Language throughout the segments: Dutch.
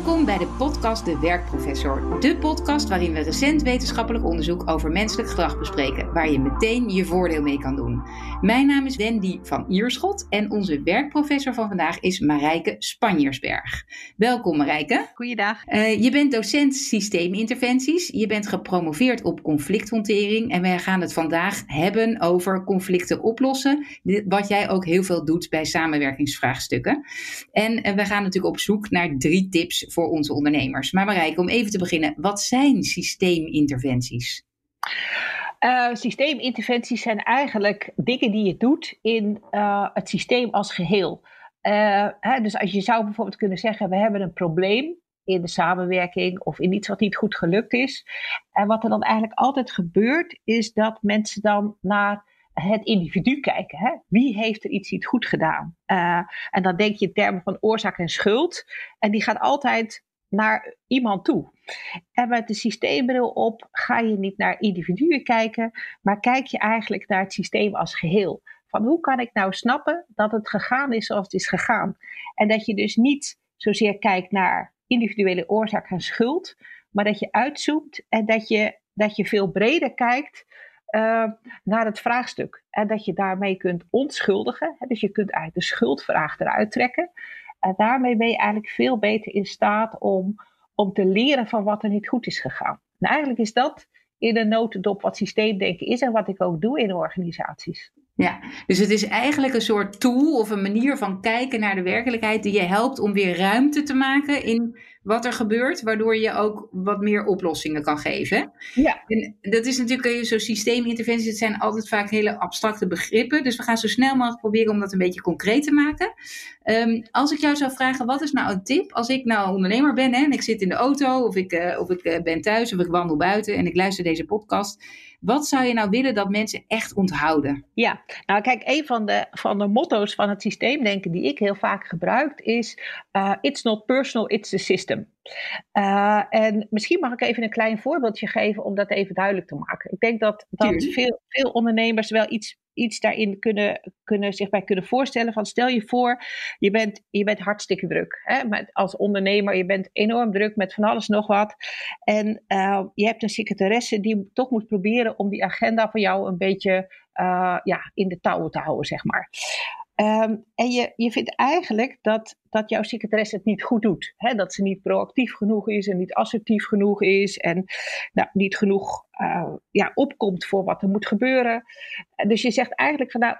Welkom bij de podcast De Werkprofessor. De podcast waarin we recent wetenschappelijk onderzoek over menselijk gedrag bespreken, waar je meteen je voordeel mee kan doen. Mijn naam is Wendy van Ierschot en onze werkprofessor van vandaag is Marijke Spanjersberg. Welkom Marijke. Goeiedag. Uh, je bent docent systeeminterventies, je bent gepromoveerd op conflicthantering en wij gaan het vandaag hebben over conflicten oplossen, wat jij ook heel veel doet bij samenwerkingsvraagstukken. En uh, we gaan natuurlijk op zoek naar drie tips voor onze ondernemers. Maar Marijke, om even te beginnen, wat zijn systeeminterventies? Uh, systeeminterventies zijn eigenlijk dingen die je doet in uh, het systeem als geheel. Uh, hè, dus als je zou bijvoorbeeld kunnen zeggen: we hebben een probleem in de samenwerking of in iets wat niet goed gelukt is. En wat er dan eigenlijk altijd gebeurt, is dat mensen dan naar het individu kijken. Hè? Wie heeft er iets niet goed gedaan? Uh, en dan denk je termen van oorzaak en schuld. En die gaat altijd naar iemand toe. En met de systeembril op ga je niet naar individuen kijken, maar kijk je eigenlijk naar het systeem als geheel. Van hoe kan ik nou snappen dat het gegaan is zoals het is gegaan? En dat je dus niet zozeer kijkt naar individuele oorzaak en schuld, maar dat je uitzoomt en dat je, dat je veel breder kijkt uh, naar het vraagstuk. En dat je daarmee kunt ontschuldigen. Hè, dus je kunt eigenlijk de schuldvraag eruit trekken. En daarmee ben je eigenlijk veel beter in staat om, om te leren van wat er niet goed is gegaan. En eigenlijk is dat in een notendop wat systeemdenken is en wat ik ook doe in organisaties. Ja, dus het is eigenlijk een soort tool of een manier van kijken naar de werkelijkheid die je helpt om weer ruimte te maken in wat er gebeurt, waardoor je ook wat meer oplossingen kan geven. Ja. En dat is natuurlijk zo systeeminterventies, het zijn altijd vaak hele abstracte begrippen, dus we gaan zo snel mogelijk proberen om dat een beetje concreet te maken. Um, als ik jou zou vragen, wat is nou een tip als ik nou ondernemer ben hè, en ik zit in de auto of ik, uh, of ik uh, ben thuis of ik wandel buiten en ik luister deze podcast. Wat zou je nou willen dat mensen echt onthouden? Ja, nou kijk, een van de, van de motto's van het systeemdenken die ik heel vaak gebruik is: uh, It's not personal, it's the system. Uh, en misschien mag ik even een klein voorbeeldje geven om dat even duidelijk te maken. Ik denk dat, dat veel, veel ondernemers wel iets iets daarin kunnen, kunnen, zich bij kunnen voorstellen. Van stel je voor, je bent, je bent hartstikke druk. Hè? Met, als ondernemer, je bent enorm druk met van alles nog wat. En uh, je hebt een secretaresse die toch moet proberen om die agenda van jou een beetje uh, ja, in de touwen te houden, zeg maar. Um, en je, je vindt eigenlijk dat, dat jouw secretaresse het niet goed doet. Hè? Dat ze niet proactief genoeg is en niet assertief genoeg is en nou, niet genoeg uh, ja, opkomt voor wat er moet gebeuren. Dus je zegt eigenlijk van nou,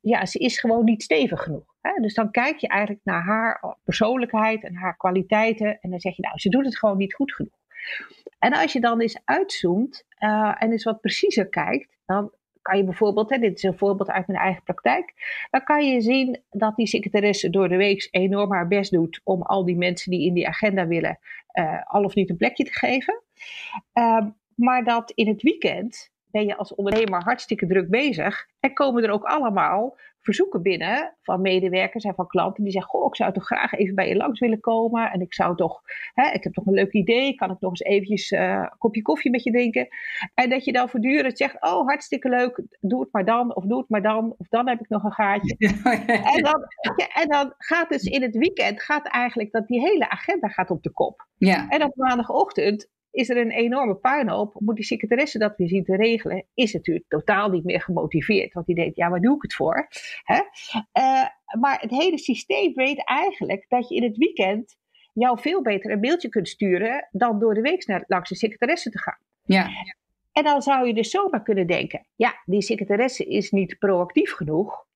ja, ze is gewoon niet stevig genoeg. Hè? Dus dan kijk je eigenlijk naar haar persoonlijkheid en haar kwaliteiten en dan zeg je nou, ze doet het gewoon niet goed genoeg. En als je dan eens uitzoomt uh, en eens wat preciezer kijkt, dan kan je bijvoorbeeld, hè, dit is een voorbeeld uit mijn eigen praktijk, dan kan je zien dat die secretaresse door de week enorm haar best doet om al die mensen die in die agenda willen, uh, al of niet een plekje te geven. Uh, maar dat in het weekend ben je als ondernemer hartstikke druk bezig en komen er ook allemaal verzoeken binnen van medewerkers en van klanten die zeggen: Goh, ik zou toch graag even bij je langs willen komen. En ik zou toch, hè, ik heb toch een leuk idee, kan ik nog eens eventjes uh, een kopje koffie met je drinken? En dat je dan voortdurend zegt: Oh, hartstikke leuk, doe het maar dan, of doe het maar dan, of dan heb ik nog een gaatje. en, dan, ja, en dan gaat dus in het weekend, gaat eigenlijk dat die hele agenda gaat op de kop. Ja. En op maandagochtend is er een enorme puinhoop. Moet die secretaresse dat weer zien te regelen? Is natuurlijk totaal niet meer gemotiveerd. Want die denkt, ja, waar doe ik het voor? Hè? Uh, maar het hele systeem weet eigenlijk dat je in het weekend jou veel beter een mailtje kunt sturen dan door de week naar, langs de secretaresse te gaan. Ja. En dan zou je dus zomaar kunnen denken, ja, die secretaresse is niet proactief genoeg.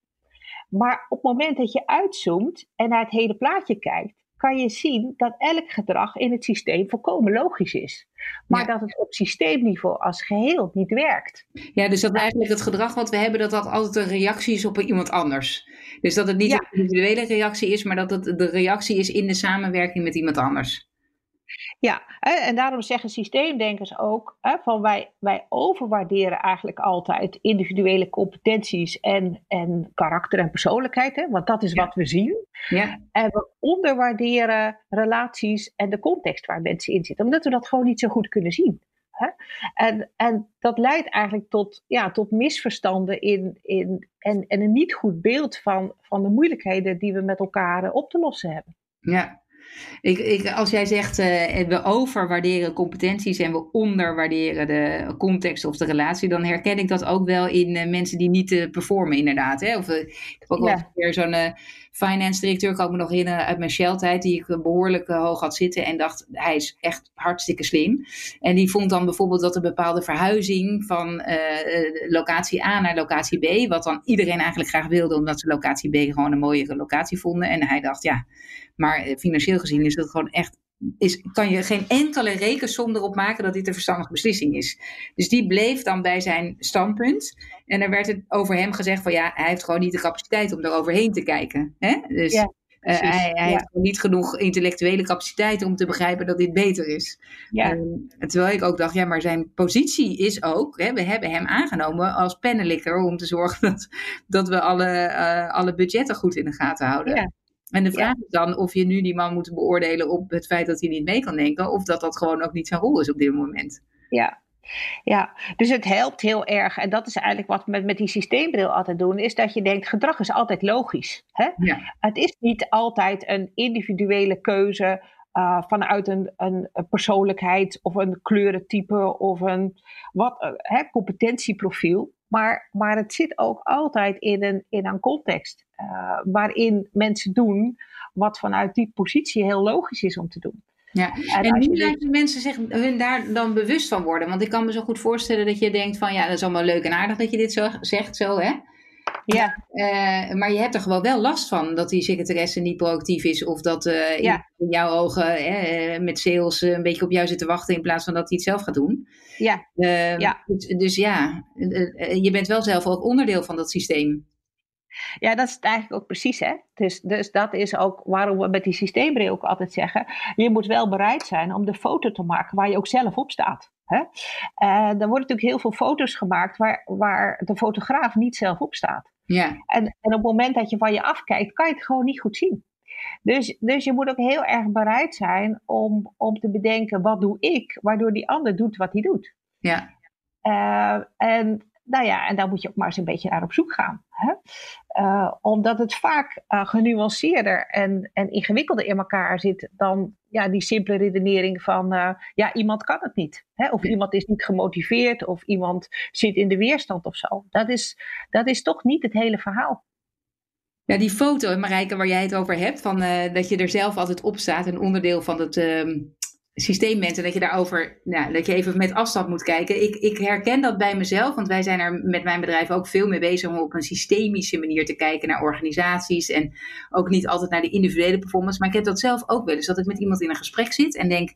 Maar op het moment dat je uitzoomt en naar het hele plaatje kijkt, kan je zien dat elk gedrag in het systeem volkomen logisch is. Maar dat het op systeemniveau als geheel niet werkt. Ja, dus dat eigenlijk het gedrag wat we hebben, dat dat altijd een reactie is op iemand anders. Dus dat het niet een individuele reactie is, maar dat het de reactie is in de samenwerking met iemand anders. Ja, en daarom zeggen systeemdenkers ook van wij, wij overwaarderen eigenlijk altijd individuele competenties en, en karakter en persoonlijkheid, hè, want dat is wat we zien. Ja. En we onderwaarderen relaties en de context waar mensen in zitten, omdat we dat gewoon niet zo goed kunnen zien. Hè? En, en dat leidt eigenlijk tot, ja, tot misverstanden in, in, en, en een niet goed beeld van, van de moeilijkheden die we met elkaar op te lossen hebben. Ja, Ik, ik, als jij zegt uh, we overwaarderen competenties en we onderwaarderen de context of de relatie, dan herken ik dat ook wel in uh, mensen die niet uh, performen, inderdaad. Hè? Of, ik heb ook wel ja. weer zo'n finance directeur, kan ik me nog herinneren uit mijn Shell-tijd, die ik behoorlijk hoog had zitten en dacht, hij is echt hartstikke slim. En die vond dan bijvoorbeeld dat een bepaalde verhuizing van locatie A naar locatie B, wat dan iedereen eigenlijk graag wilde, omdat ze locatie B gewoon een mooiere locatie vonden. En hij dacht, ja, maar financieel gezien is dat gewoon echt is, kan je geen enkele rekensom erop maken dat dit een verstandige beslissing is. Dus die bleef dan bij zijn standpunt. En er werd het over hem gezegd van ja, hij heeft gewoon niet de capaciteit om eroverheen te kijken. Hè? Dus ja, uh, hij, hij heeft niet genoeg intellectuele capaciteit om te begrijpen dat dit beter is. Ja. Uh, terwijl ik ook dacht, ja, maar zijn positie is ook, hè, we hebben hem aangenomen als pennenlikker om te zorgen dat, dat we alle, uh, alle budgetten goed in de gaten houden. Ja. En de vraag is dan of je nu die man moet beoordelen op het feit dat hij niet mee kan denken, of dat dat gewoon ook niet zijn rol is op dit moment. Ja, ja, dus het helpt heel erg. En dat is eigenlijk wat we met, met die systeembril altijd doen, is dat je denkt, gedrag is altijd logisch. Hè? Ja. Het is niet altijd een individuele keuze uh, vanuit een, een, persoonlijkheid of een kleurentype of een wat, uh, hè, competentieprofiel. Maar, maar het zit ook altijd in een, in een context uh, waarin mensen doen wat vanuit die positie heel logisch is om te doen. Ja, en, en hoe laten mensen zich hun daar dan bewust van worden? Want ik kan me zo goed voorstellen dat je denkt van ja, dat is allemaal leuk en aardig dat je dit zo zegt, zo hè? Ja. Uh, maar je hebt er gewoon wel last van dat die secretaresse niet proactief is. Of dat uh, in, in, jouw ogen uh, met sales een beetje op jou zit te wachten in plaats van dat hij het zelf gaat doen. Ja. Ehm, ja. Dus, dus, ja, je bent wel zelf ook onderdeel van dat systeem. Ja, dat is het eigenlijk ook precies. Hè? Dus, dus dat is ook waarom we met die systeembril ook altijd zeggen: je moet wel bereid zijn om de foto te maken waar je ook zelf op staat. Hè? En er worden natuurlijk heel veel foto's gemaakt waar, waar de fotograaf niet zelf op staat. Ja. En, en op het moment dat je van je afkijkt, kan je het gewoon niet goed zien. Dus, dus je moet ook heel erg bereid zijn om, om te bedenken: wat doe ik, waardoor die ander doet wat hij doet. Ja. Uh, en nou ja, en daar moet je ook maar eens een beetje naar op zoek gaan. Hè? Uh, omdat het vaak uh, genuanceerder en, en ingewikkelder in elkaar zit dan ja, die simpele redenering van uh, ja, iemand kan het niet. Hè? Of iemand is niet gemotiveerd of iemand zit in de weerstand of zo. Dat is, dat is toch niet het hele verhaal. Ja, die foto, Marijke, waar jij het over hebt, van, dat je er zelf altijd op staat, een onderdeel van het, ehm, systeem bent en dat je daarover, nou, dat je even met afstand moet kijken. Ik, ik herken dat bij mezelf, want wij zijn er met mijn bedrijf ook veel mee bezig om op een systemische manier te kijken naar organisaties en ook niet altijd naar de individuele performance. Maar ik heb dat zelf ook wel eens, dat ik met iemand in een gesprek zit en denk,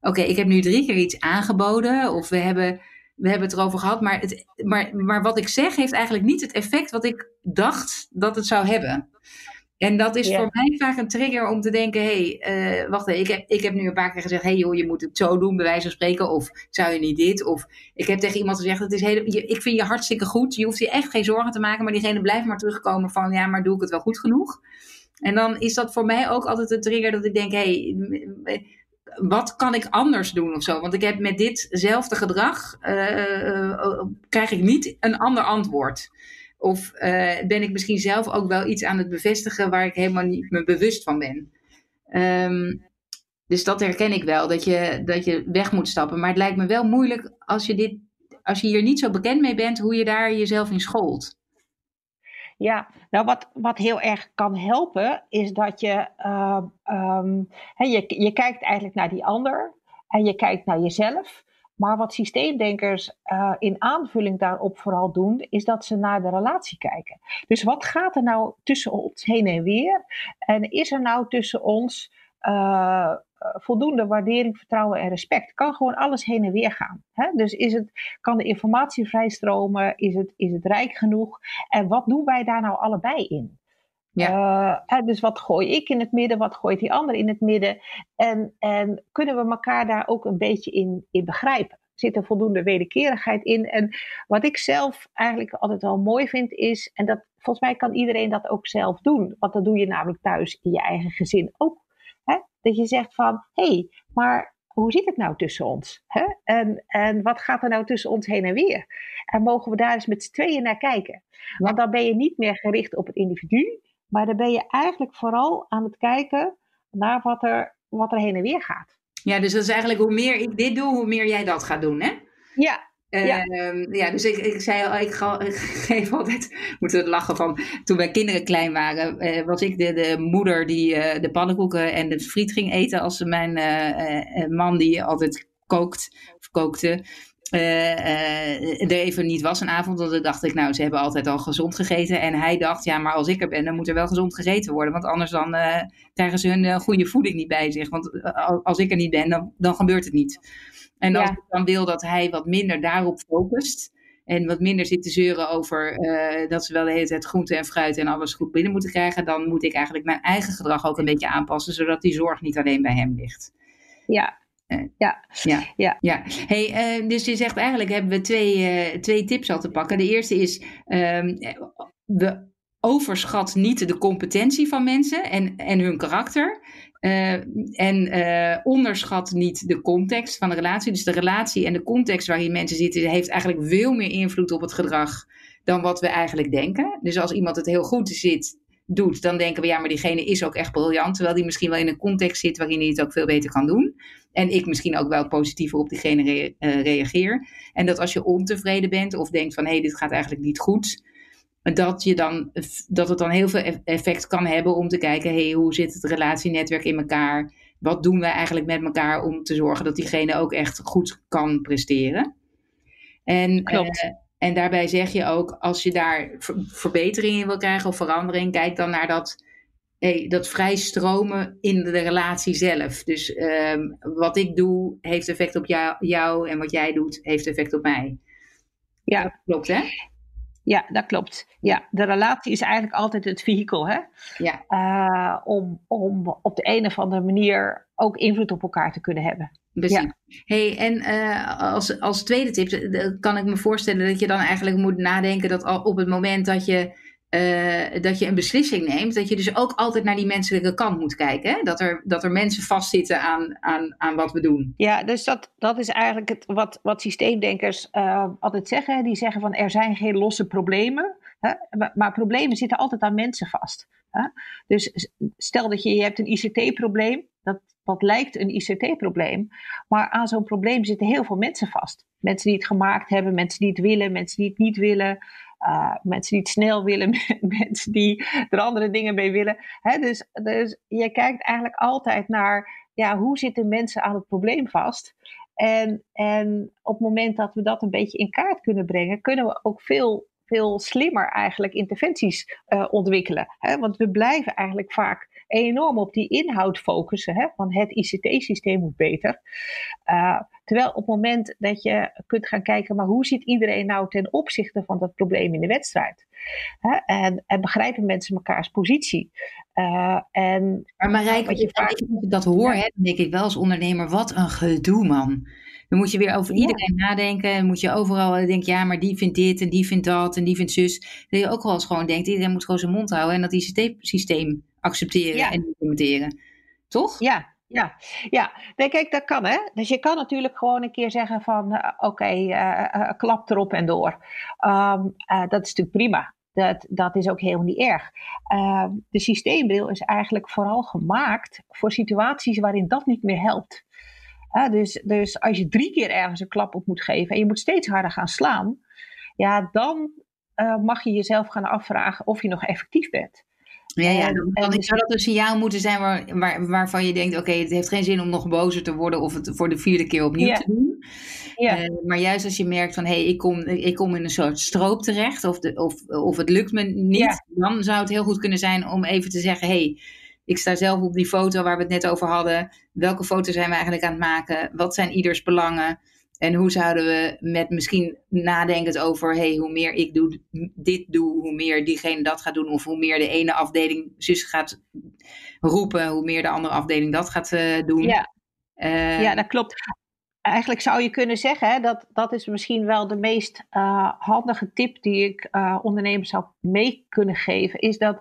oké, ik heb nu drie keer iets aangeboden of we hebben, we hebben het erover gehad, maar, het, maar, maar wat ik zeg heeft eigenlijk niet het effect wat ik dacht dat het zou hebben. En dat is voor mij vaak een trigger om te denken: hé, hey, uh, wacht even, ik heb, ik heb nu een paar keer gezegd: hé hey joh, je moet het zo doen, bij wijze van spreken. Of zou je niet dit? Of ik heb tegen iemand gezegd: het is hele, ik vind je hartstikke goed. Je hoeft je echt geen zorgen te maken, maar diegene blijft maar terugkomen van: ja, maar doe ik het wel goed genoeg? En dan is dat voor mij ook altijd een trigger dat ik denk: hé, hey, wat kan ik anders doen of zo? Want ik heb met ditzelfde gedrag, uh, uh, krijg ik niet een ander antwoord. Of uh, ben ik misschien zelf ook wel iets aan het bevestigen waar ik helemaal niet me bewust van ben. Um, dus dat herken ik wel, dat je, dat je weg moet stappen. Maar het lijkt me wel moeilijk als je, dit, als je hier niet zo bekend mee bent, hoe je daar jezelf in schoolt. Ja, nou wat, wat heel erg kan helpen, is dat je, uh, um, je, je kijkt eigenlijk naar die ander en je kijkt naar jezelf. Maar wat systeemdenkers uh, in aanvulling daarop vooral doen, is dat ze naar de relatie kijken. Dus wat gaat er nou tussen ons heen en weer? En is er nou tussen ons uh, voldoende waardering, vertrouwen en respect? Kan gewoon alles heen en weer gaan. Hè? Dus is het, kan de informatie vrijstromen? Is het, is het rijk genoeg? En wat doen wij daar nou allebei in? Ja. Uh, dus wat gooi ik in het midden, wat gooit die ander in het midden? En, en kunnen we elkaar daar ook een beetje in, in begrijpen? Zit er voldoende wederkerigheid in? En wat ik zelf eigenlijk altijd wel mooi vind is, en dat volgens mij kan iedereen dat ook zelf doen, want dat doe je namelijk thuis in je eigen gezin ook. Hè? Dat je zegt van, hé, hey, maar hoe zit het nou tussen ons? Hè? En, en wat gaat er nou tussen ons heen en weer? En mogen we daar eens met z'n tweeën naar kijken? Want dan ben je niet meer gericht op het individu, maar dan ben je eigenlijk vooral aan het kijken naar wat er, wat er heen en weer gaat. Ja, dus dat is eigenlijk hoe meer ik dit doe, hoe meer jij dat gaat doen, hè? Ja, ja. Uh, ja, dus ik, ik zei al, ik, ga, ik geef altijd, moeten we lachen van, toen mijn kinderen klein waren, uh, was ik de, de moeder die uh, de pannenkoeken en de friet ging eten als mijn uh, man die altijd kookt, of kookte, er even niet was een avond. Dan dacht ik, nou, ze hebben altijd al gezond gegeten. En hij dacht, ja, maar als ik er ben, dan moet er wel gezond gegeten worden. Want anders dan krijgen ze hun goede voeding niet bij zich. Want als ik er niet ben, dan, dan gebeurt het niet. En als ik dan wil dat hij wat minder daarop focust. En wat minder zit te zeuren over uh, dat ze wel de hele tijd groente en fruit en alles goed binnen moeten krijgen. Dan moet ik eigenlijk mijn eigen gedrag ook een beetje aanpassen. Zodat die zorg niet alleen bij hem ligt. Ja, ja. Ja. ja. ja. Hey, uh, dus je zegt eigenlijk hebben we twee, twee tips al te pakken. De eerste is, ehm, we overschat niet de competentie van mensen en, en hun karakter. Uh, en uh, onderschat niet de context van de relatie. Dus de relatie en de context waarin mensen zitten, heeft eigenlijk veel meer invloed op het gedrag dan wat we eigenlijk denken. Dus als iemand het heel goed zit, doet, dan denken we ja, maar diegene is ook echt briljant. Terwijl die misschien wel in een context zit waarin hij het ook veel beter kan doen. En ik misschien ook wel positiever op diegene re uh, reageer. En dat als je ontevreden bent of denkt van hé, hey, dit gaat eigenlijk niet goed dat, je dan, dat het dan heel veel effect kan hebben om te kijken, hey, hoe zit het relatienetwerk in elkaar? Wat doen we eigenlijk met elkaar om te zorgen dat diegene ook echt goed kan presteren? En, Klopt. Uh, en daarbij zeg je ook, als je daar verbetering in wil krijgen of verandering, kijk dan naar dat, hey, dat vrij stromen in de relatie zelf. Dus um, wat ik doe heeft effect op jou, jou en wat jij doet heeft effect op mij. Ja, dat klopt hè? Ja, dat klopt. Ja, de relatie is eigenlijk altijd het vehikel, hè? Ja. Uh, om, om op de een of andere manier ook invloed op elkaar te kunnen hebben. Precies. Ja. Hey, en uh, als, als tweede tip kan ik me voorstellen dat je dan eigenlijk moet nadenken dat al op het moment dat je uh, dat je een beslissing neemt, dat je dus ook altijd naar die menselijke kant moet kijken. Hè? Dat, er, dat er mensen vastzitten aan, aan, aan wat we doen. Ja, dus dat, dat is eigenlijk het, wat, wat systeemdenkers uh, altijd zeggen. Die zeggen van er zijn geen losse problemen. Hè? Maar, maar, problemen zitten altijd aan mensen vast. Hè? Dus stel dat je, je hebt een ICT-probleem. Dat, dat lijkt een ICT-probleem. Maar aan zo'n probleem zitten heel veel mensen vast. Mensen die het gemaakt hebben, mensen die het willen, mensen die het niet willen. Uh, mensen die het snel willen, mensen die er andere dingen mee willen. Hè, dus, dus je kijkt eigenlijk altijd naar ja, hoe zitten mensen aan het probleem vast. En, en op het moment dat we dat een beetje in kaart kunnen brengen, kunnen we ook veel, veel slimmer eigenlijk interventies uh, ontwikkelen. Hè? Want we blijven eigenlijk vaak enorm op die inhoud focussen. Hè? Van het ICT-systeem moet beter. Uh, terwijl op het moment dat je kunt gaan kijken, maar hoe ziet iedereen nou ten opzichte van dat probleem in de wedstrijd? Hè? En, en, begrijpen mensen mekaars positie? Uh, en, maar Marijke, als je vaak... dat hoor, hè, dan denk ik wel als ondernemer, wat een gedoe man. Dan moet je weer over iedereen ja. nadenken. Dan moet je overal denken, ja, maar die vindt dit en die vindt dat en die vindt zus. Dat je ook wel eens gewoon denkt, iedereen moet gewoon zijn mond houden en dat ICT-systeem accepteren ja. en implementeren. Toch? Ja, ja, ja. Nee, kijk, dat kan hè. Dus je kan natuurlijk gewoon een keer zeggen van, uh, oké, okay, uh, uh, klap erop en door. Um, dat is natuurlijk prima. Dat, dat is ook helemaal niet erg. Uh, de systeembril is eigenlijk vooral gemaakt voor situaties waarin dat niet meer helpt. Dus, dus als je drie keer ergens een klap op moet geven en je moet steeds harder gaan slaan, ja, dan mag je jezelf gaan afvragen of je nog effectief bent. Ja, ja dan, dan zou dat een signaal moeten zijn waar, waar, waarvan je denkt: oké, okay, het heeft geen zin om nog bozer te worden of het voor de vierde keer opnieuw te doen. Ja. Uh, maar juist als je merkt van hé, hey, ik, kom, ik kom in een soort stroop terecht of, de, of, of het lukt me niet, dan zou het heel goed kunnen zijn om even te zeggen: hé, hey, ik sta zelf op die foto waar we het net over hadden. Welke foto zijn we eigenlijk aan het maken? Wat zijn ieders belangen? En hoe zouden we met misschien nadenkend over, hey, hoe meer ik doe, dit doe, hoe meer diegene dat gaat doen, of hoe meer de ene afdeling zus gaat roepen, hoe meer de andere afdeling dat gaat uh, doen. Ja. Uh, ja, dat klopt. Eigenlijk zou je kunnen zeggen, hè, dat, dat is misschien wel de meest uh, handige tip die ik ondernemers zou mee kunnen geven, is dat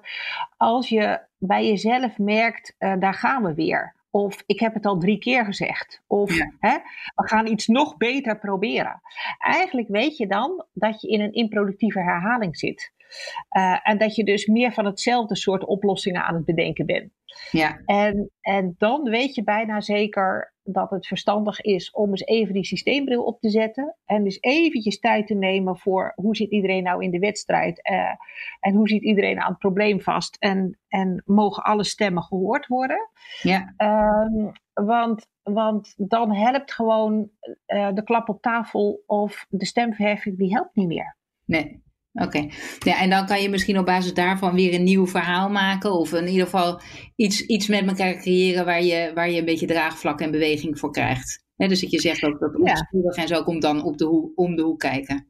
als je bij jezelf merkt, daar gaan we weer. Of ik heb het al drie keer gezegd. Of ja. hè, we gaan iets nog beter proberen. Eigenlijk weet je dan dat je in een improductieve herhaling zit. en dat je dus meer van hetzelfde soort oplossingen aan het bedenken bent. Ja. En, en dan weet je bijna zeker dat het verstandig is om eens even die systeembril op te zetten. En dus eventjes tijd te nemen voor hoe zit iedereen nou in de wedstrijd. Uh, en hoe zit iedereen aan het probleem vast. En, en mogen alle stemmen gehoord worden. Ja. Um, want, want dan helpt gewoon uh, de klap op tafel of de stemverheffing, die helpt niet meer. Nee. Oké, ja, en dan kan je misschien op basis daarvan weer een nieuw verhaal maken. Of in ieder geval iets, iets met elkaar creëren waar je, waar je een beetje draagvlak en beweging voor krijgt. dus dat je zegt ook dat onstuurig en zo komt dan op de hoek, om de hoek kijken.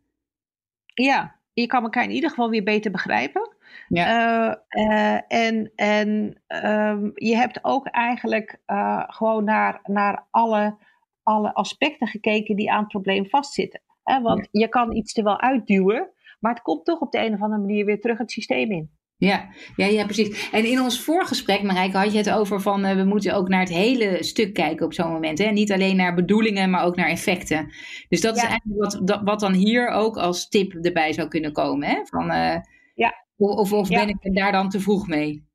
Ja, je kan elkaar in ieder geval weer beter begrijpen. Ja. Uh, uh, en en um, je hebt ook eigenlijk uh, gewoon naar, naar alle, alle aspecten gekeken die aan het probleem vastzitten. want ja. je kan iets er wel uitduwen, maar het komt toch op de een of andere manier weer terug het systeem in. Ja, ja, ja, precies. En in ons voorgesprek, Marijke, had je het over van uh, we moeten ook naar het hele stuk kijken op zo'n moment. Hè? Niet alleen naar bedoelingen, maar ook naar effecten. Dus dat ja. is eigenlijk wat, dat, wat dan hier ook als tip erbij zou kunnen komen. Hè? Van, uh, ja. Of, of ben ik daar dan te vroeg mee?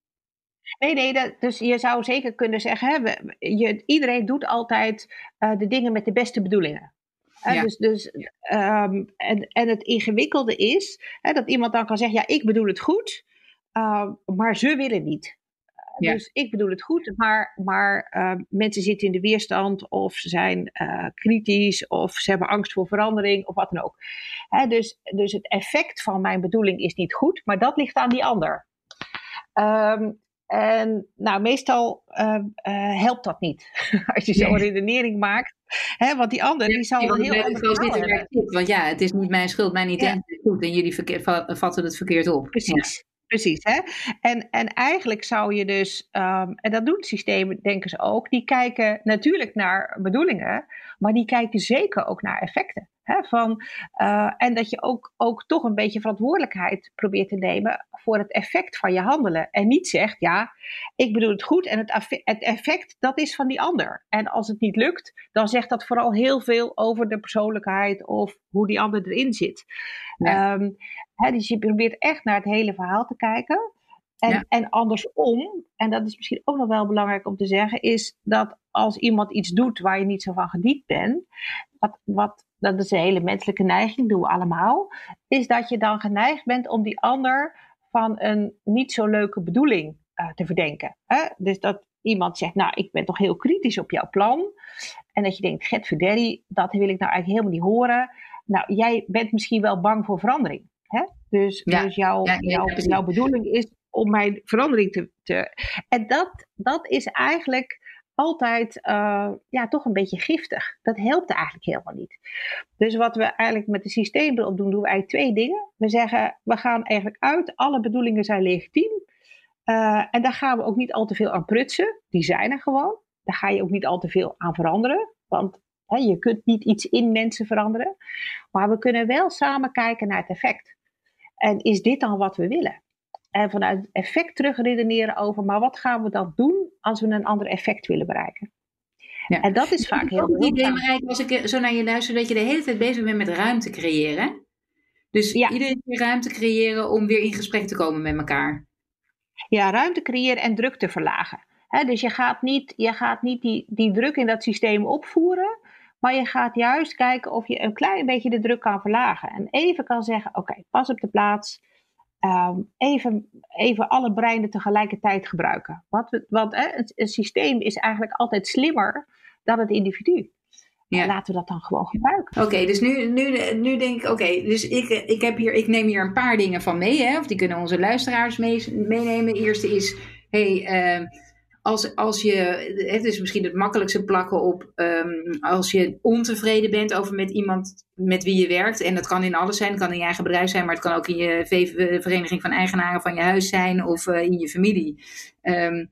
Nee, nee, dat, dus je zou zeker kunnen zeggen, hè, we, je, iedereen doet altijd uh, de dingen met de beste bedoelingen. Ja. Dus, dus, um, en, en het ingewikkelde is hè, dat iemand dan kan zeggen: Ja, ik bedoel het goed, uh, maar ze willen niet. Ja. Dus ik bedoel het goed, maar, maar uh, mensen zitten in de weerstand of ze zijn uh, kritisch of ze hebben angst voor verandering of wat dan ook. Hè, dus, dus het effect van mijn bedoeling is niet goed, maar dat ligt aan die ander. Um, en nou, meestal uh, uh, helpt dat niet. Als je zo'n nee. redenering maakt. Hè, want die ander die zal ja, een heel hebben. Want ja, het is niet mijn schuld, mijn intentie ja. is goed. En jullie vatten het verkeerd op. Precies. Precies, hè? En, en eigenlijk zou je dus, um, en dat doen systemen, denken ze ook, die kijken natuurlijk naar bedoelingen, maar die kijken zeker ook naar effecten. Hè? Van, uh, en dat je ook, ook toch een beetje verantwoordelijkheid probeert te nemen voor het effect van je handelen. En niet zegt, ja, ik bedoel het goed en het, het effect, dat is van die ander. En als het niet lukt, dan zegt dat vooral heel veel over de persoonlijkheid of hoe die ander erin zit. Ja. Um, hè, dus je probeert echt naar het hele verhaal te kijken. En, Ja. en andersom, en dat is misschien ook nog wel belangrijk om te zeggen, is dat als iemand iets doet waar je niet zo van gediend bent, wat, wat, dat is een hele menselijke neiging, doen we allemaal, is dat je dan geneigd bent om die ander van een niet zo leuke bedoeling uh, te verdenken. Hè? Dus dat iemand zegt, nou, ik ben toch heel kritisch op jouw plan. En dat je denkt, Gert Verderi, dat wil ik nou eigenlijk helemaal niet horen. Nou, jij bent misschien wel bang voor verandering. Hè? Dus, Ja. dus jouw, Ja, jouw, bedoeling is om mijn verandering te. te en dat, dat is eigenlijk altijd uh, ja, toch een beetje giftig. Dat helpt eigenlijk helemaal niet. Dus wat we eigenlijk met de systeembril doen, doen we eigenlijk twee dingen. We zeggen, we gaan eigenlijk uit, alle bedoelingen zijn legitiem. Uh, en daar gaan we ook niet al te veel aan prutsen. Die zijn er gewoon. Daar ga je ook niet al te veel aan veranderen. Want hè, je kunt niet iets in mensen veranderen. Maar we kunnen wel samen kijken naar het effect. En is dit dan wat we willen? En vanuit effect terugredeneren over, maar wat gaan we dan doen als we een ander effect willen bereiken? Ja. En dat is vaak Ik heel heb ook het idee. Marijke, als ik zo naar je luister, dat je de hele tijd bezig bent met ruimte creëren. Dus Ja. iedereen weer ruimte creëren om weer in gesprek te komen met elkaar. Ja, ruimte creëren en druk te verlagen. Hè, dus je gaat niet, je gaat niet die, die druk in dat systeem opvoeren, maar je gaat juist kijken of je een klein beetje de druk kan verlagen. En even kan zeggen, oké, pas op de plaats. Ehm, even, even alle breinen tegelijkertijd gebruiken. Want, want hè, het systeem is eigenlijk altijd slimmer dan het individu. Ja. En laten we dat dan gewoon gebruiken. Oké, dus nu, nu, nu denk ik, oké, dus ik, ik, heb hier, ik neem hier een paar dingen van mee, hè, of die kunnen onze luisteraars mee, meenemen. De eerste is, hey, eh, als, als je, het is misschien het makkelijkste plakken op, ehm, als je ontevreden bent over met iemand met wie je werkt, en dat kan in alles zijn, het kan in je eigen bedrijf zijn, maar het kan ook in je V- vereniging van eigenaren van je huis zijn of eh, in je familie. Eh,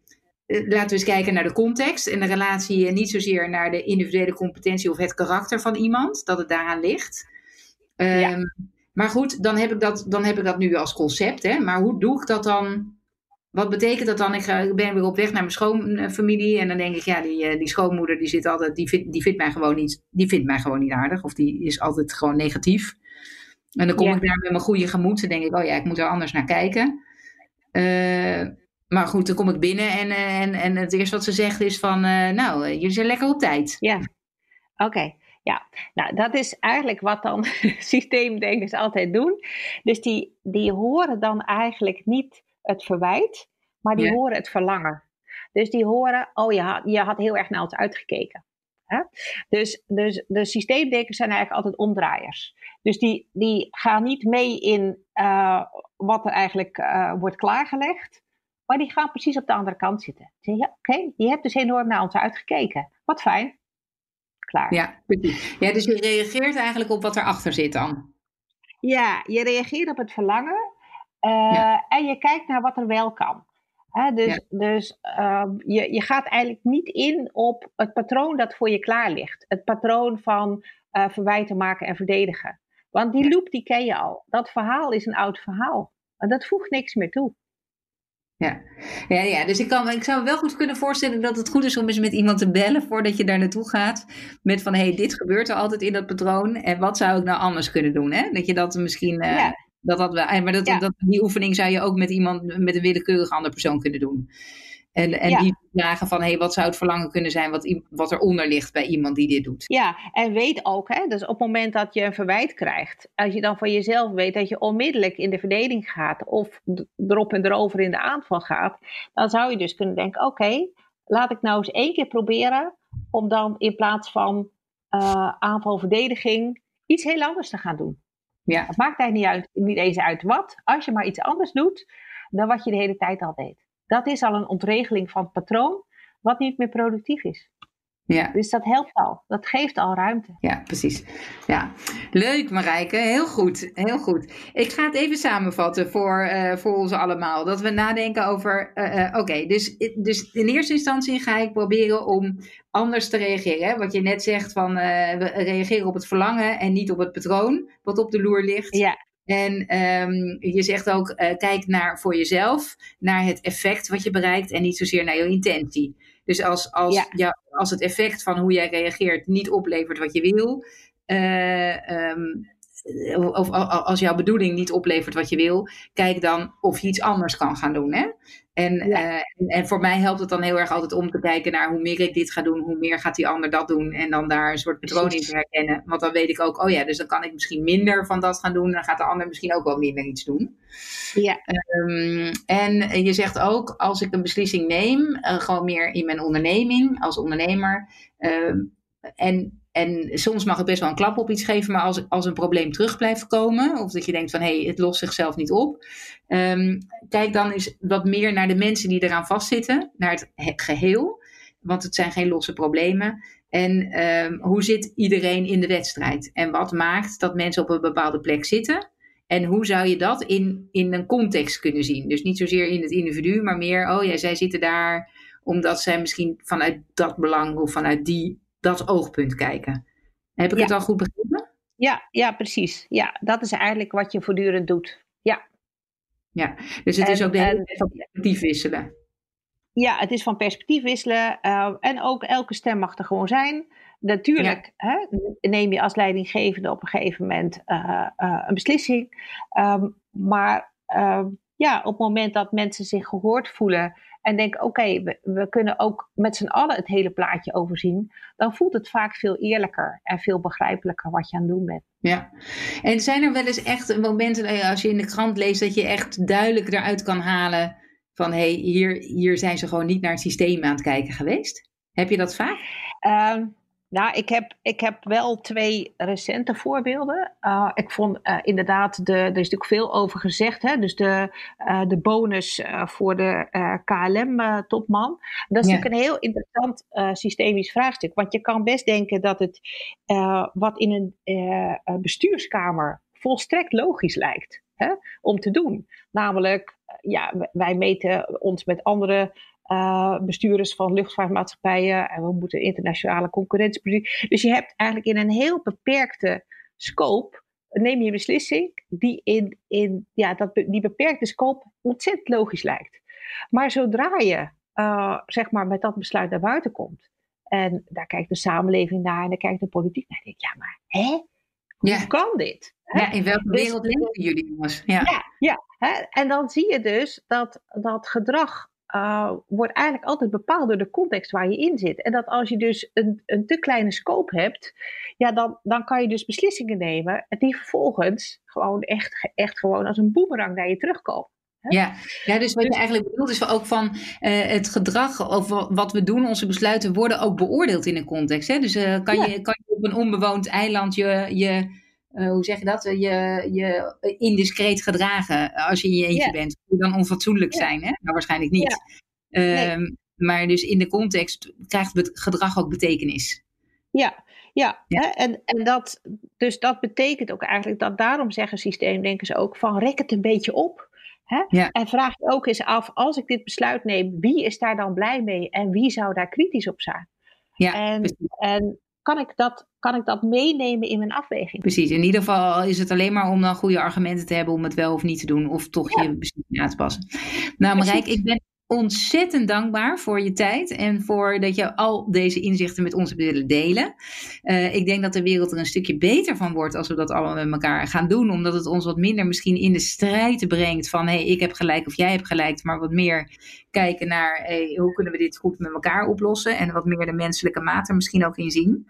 laten we eens kijken naar de context en de relatie en niet zozeer naar de individuele competentie of het karakter van iemand, dat het daaraan ligt. Ehm, Ja. Maar goed, dan heb, ik dat, dan heb ik dat nu als concept. Hè? Maar hoe doe ik dat dan? Wat betekent dat dan? Ik, ga, ik ben weer op weg naar mijn schoonfamilie en dan denk ik, ja, die, eh, die schoonmoeder die zit altijd, die vindt, die vindt mij gewoon niet, die vindt mij gewoon niet aardig of die is altijd gewoon negatief. En dan kom ik daar met mijn goede gemoed en denk ik, oh ja, ik moet er anders naar kijken. Uh, maar goed, dan kom ik binnen en, en, en het eerste wat ze zegt is van, uh, nou, jullie zijn lekker op tijd. Ja, oké. Ja, nou dat is eigenlijk wat dan systeemdenkers altijd doen. Dus die, die horen dan eigenlijk niet het verwijt, maar die horen het verlangen. Dus die horen, oh ja, je had heel erg naar ons uitgekeken. Hè? Dus, dus de systeemdenkers zijn eigenlijk altijd omdraaiers. Dus die, die gaan niet mee in uh, wat er eigenlijk uh, wordt klaargelegd, maar die gaan precies op de andere kant zitten. Ja, Oké, okay, je hebt dus enorm naar ons uitgekeken. Wat fijn. Klaar. Ja, ja, dus je reageert eigenlijk op wat erachter zit dan. Ja, je reageert op het verlangen ja. en je kijkt naar wat er wel kan. dus ja. dus uh, je, je gaat eigenlijk niet in op het patroon dat voor je klaar ligt. Het patroon van uh, verwijten maken en verdedigen. Want die loop die ken je al. Dat verhaal is een oud verhaal. En dat voegt niks meer toe. Ja, ja, ja. dus ik, kan, ik zou me wel goed kunnen voorstellen dat het goed is om eens met iemand te bellen voordat je daar naartoe gaat. Met van, hé, hey, dit gebeurt er altijd in dat patroon en wat zou ik nou anders kunnen doen? Hè? Dat je dat misschien, uh, ja. Dat dat wel, maar dat, ja. dat, die oefening zou je ook met iemand, met een willekeurige andere persoon kunnen doen. En, en ja. die vragen van, hé, hey, wat zou het verlangen kunnen zijn wat, wat eronder ligt bij iemand die dit doet? Ja, en weet ook, hè, dus op het moment dat je een verwijt krijgt, als je dan van jezelf weet dat je onmiddellijk in de verdediging gaat of erop en erover in de aanval gaat, dan zou je dus kunnen denken, oké, laat ik nou eens één keer proberen om dan in plaats van uh, aanval-verdediging iets heel anders te gaan doen. Ja. Het maakt eigenlijk niet, uit, niet eens uit wat, als je maar iets anders doet dan wat je de hele tijd al deed. Dat is al een ontregeling van het patroon, wat niet meer productief is. Ja. Dus dat helpt al. Dat geeft al ruimte. Ja, precies. Ja. Leuk Marijke, heel goed. Heel goed. Ik ga het even samenvatten voor, uh, voor ons allemaal. Dat we nadenken over, uh, uh, oké, dus, dus in eerste instantie ga ik proberen om anders te reageren. Hè? Wat je net zegt van, we reageren op het verlangen en niet op het patroon wat op de loer ligt. Ja. En um, je zegt ook, kijk naar voor jezelf, naar het effect wat je bereikt en niet zozeer naar je intentie. Dus als, als, ja. Ja, als het effect van hoe jij reageert niet oplevert wat je wil, uh, um, of als jouw bedoeling niet oplevert wat je wil, kijk dan of je iets anders kan gaan doen. Hè? En, ja. uh, en voor mij helpt het dan heel erg altijd om te kijken naar hoe meer ik dit ga doen, hoe meer gaat die ander dat doen. En dan daar een soort patroon in te herkennen. Want dan weet ik ook, oh ja, dus dan kan ik misschien minder van dat gaan doen. Dan gaat de ander misschien ook wel minder iets doen. Ja. Um, en je zegt ook, als ik een beslissing neem, uh, gewoon meer in mijn onderneming als ondernemer. Uh, en en soms mag het best wel een klap op iets geven, maar als, als een probleem terug blijft komen, of dat je denkt van hé, hey, het lost zichzelf niet op, um, kijk dan eens wat meer naar de mensen die eraan vastzitten, naar het, geheel, want het zijn geen losse problemen. En um, hoe zit iedereen in de wedstrijd? En wat maakt dat mensen op een bepaalde plek zitten? En hoe zou je dat in, in een context kunnen zien? Dus niet zozeer in het individu, maar meer, oh ja, zij zitten daar omdat zij misschien vanuit dat belang of vanuit die dat oogpunt kijken. Heb ik het al goed begrepen? Ja, ja, precies. Ja, dat is eigenlijk wat je voortdurend doet. Ja. Ja, dus het is ook de hele van perspectief wisselen. Ja, het is van perspectief wisselen. Uh, en ook elke stem mag er gewoon zijn. Natuurlijk hè, neem je als leidinggevende op een gegeven moment uh, uh, een beslissing. Um, maar ehm, ja, op het moment dat mensen zich gehoord voelen en denken: oké, we, we, kunnen ook met z'n allen het hele plaatje overzien, dan voelt het vaak veel eerlijker en veel begrijpelijker wat je aan het doen bent. Ja, en zijn er wel eens echt momenten als je in de krant leest dat je echt duidelijk eruit kan halen van hé, hey, hier, hier zijn ze gewoon niet naar het systeem aan het kijken geweest? Heb je dat vaak? Um, nou, ik heb, ik heb wel twee recente voorbeelden. Uh, ik vond uh, inderdaad, de, er is natuurlijk veel over gezegd. Hè? Dus de, uh, de bonus voor de KLM-topman. Dat is ja. natuurlijk een heel interessant systemisch vraagstuk. Want je kan best denken dat het wat in een bestuurskamer volstrekt logisch lijkt hè, om te doen. Namelijk, ja, wij meten ons met andere uh, bestuurders van luchtvaartmaatschappijen. En we moeten internationale concurrentie. Dus je hebt eigenlijk in een heel beperkte scope. Neem je een beslissing die in, in ja, dat, die beperkte scope ontzettend logisch lijkt. Maar zodra je uh, zeg maar met dat besluit naar buiten komt. En daar kijkt de samenleving naar en daar kijkt de politiek naar. denk ik, ja, maar hè? Hoe kan dit? Ja, in welke dus wereld leven jullie jongens? Ja, ja, ja hè? en dan zie je dus dat dat gedrag uh, wordt eigenlijk altijd bepaald door de context waar je in zit. En dat als je dus een, een te kleine scope hebt, ja, dan, dan kan je dus beslissingen nemen die vervolgens gewoon echt, echt gewoon als een boemerang naar je terugkomen. Ja. ja, dus wat je dus eigenlijk bedoelt is ook van uh, het gedrag of wat we doen, onze besluiten worden ook beoordeeld in een context. Hè? Dus uh, kan, je, kan je op een onbewoond eiland je, je uh, hoe zeg je dat, je, je indiscreet gedragen als je in je eentje bent. Moet dan onfatsoenlijk zijn? Hè? Nou, waarschijnlijk niet. Nee. Maar dus in de context krijgt het gedrag ook betekenis. Ja, ja, Hè? En, en dat, dus dat betekent ook eigenlijk dat daarom zeggen systeemdenkers ook van rek het een beetje op. Hè? Ja. En vraag je ook eens af, als ik dit besluit neem, wie is daar dan blij mee en wie zou daar kritisch op zijn? Ja, en, en kan, ik dat, kan ik dat meenemen in mijn afweging? Precies, in ieder geval is het alleen maar om dan goede argumenten te hebben om het wel of niet te doen, of toch je beslissing aan te passen. Nou, Marijk, ik ben ontzettend dankbaar voor je tijd en voor dat je al deze inzichten met ons willen delen. Uh, ik denk dat de wereld er een stukje beter van wordt als we dat allemaal met elkaar gaan doen, omdat het ons wat minder misschien in de strijd brengt van hey, ik heb gelijk of jij hebt gelijk, maar wat meer kijken naar hoe kunnen we dit goed met elkaar oplossen en wat meer de menselijke maat er misschien ook in zien.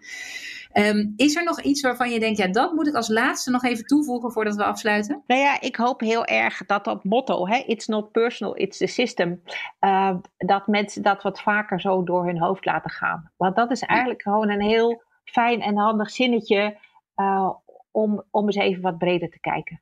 Um, is er nog iets waarvan je denkt, ja, dat moet ik als laatste nog even toevoegen voordat we afsluiten? Nou ja, ik hoop heel erg dat dat motto, hè, it's not personal, it's the system, uh, dat mensen dat wat vaker zo door hun hoofd laten gaan. Want dat is eigenlijk gewoon een heel fijn en handig zinnetje uh, om, om eens even wat breder te kijken.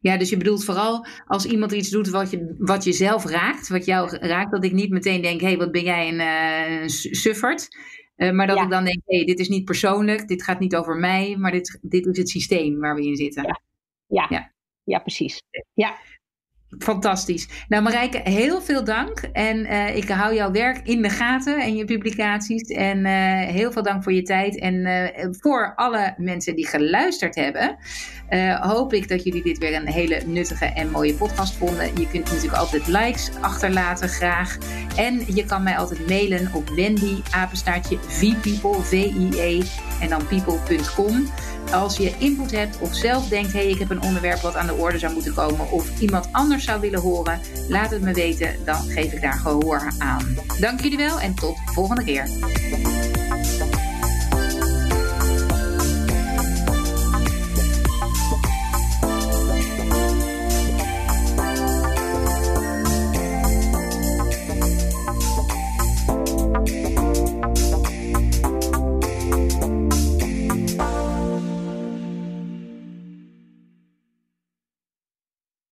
Ja, dus je bedoelt vooral als iemand iets doet wat je, wat je zelf raakt, wat jou raakt, dat ik niet meteen denk, hé, hey, wat ben jij een, uh, suffert. Uh, maar dat ik dan denk, hey, dit is niet persoonlijk, dit gaat niet over mij, maar dit, dit is het systeem waar we in zitten. Ja, ja. ja. ja precies. Ja. Fantastisch. Nou Marijke, heel veel dank. En uh, ik hou jouw werk in de gaten en je publicaties. En uh, heel veel dank voor je tijd. En uh, voor alle mensen die geluisterd hebben, hoop ik dat jullie dit weer een hele nuttige en mooie podcast vonden. Je kunt natuurlijk altijd likes achterlaten, graag. En je kan mij altijd mailen op Wendy, apenstaartje, vpeople, V-I-E en dan people.com. Als je input hebt of zelf denkt, hé, hey, ik heb een onderwerp wat aan de orde zou moeten komen of iemand anders zou willen horen, laat het me weten, dan geef ik daar gehoor aan. Dank jullie wel en tot de volgende keer.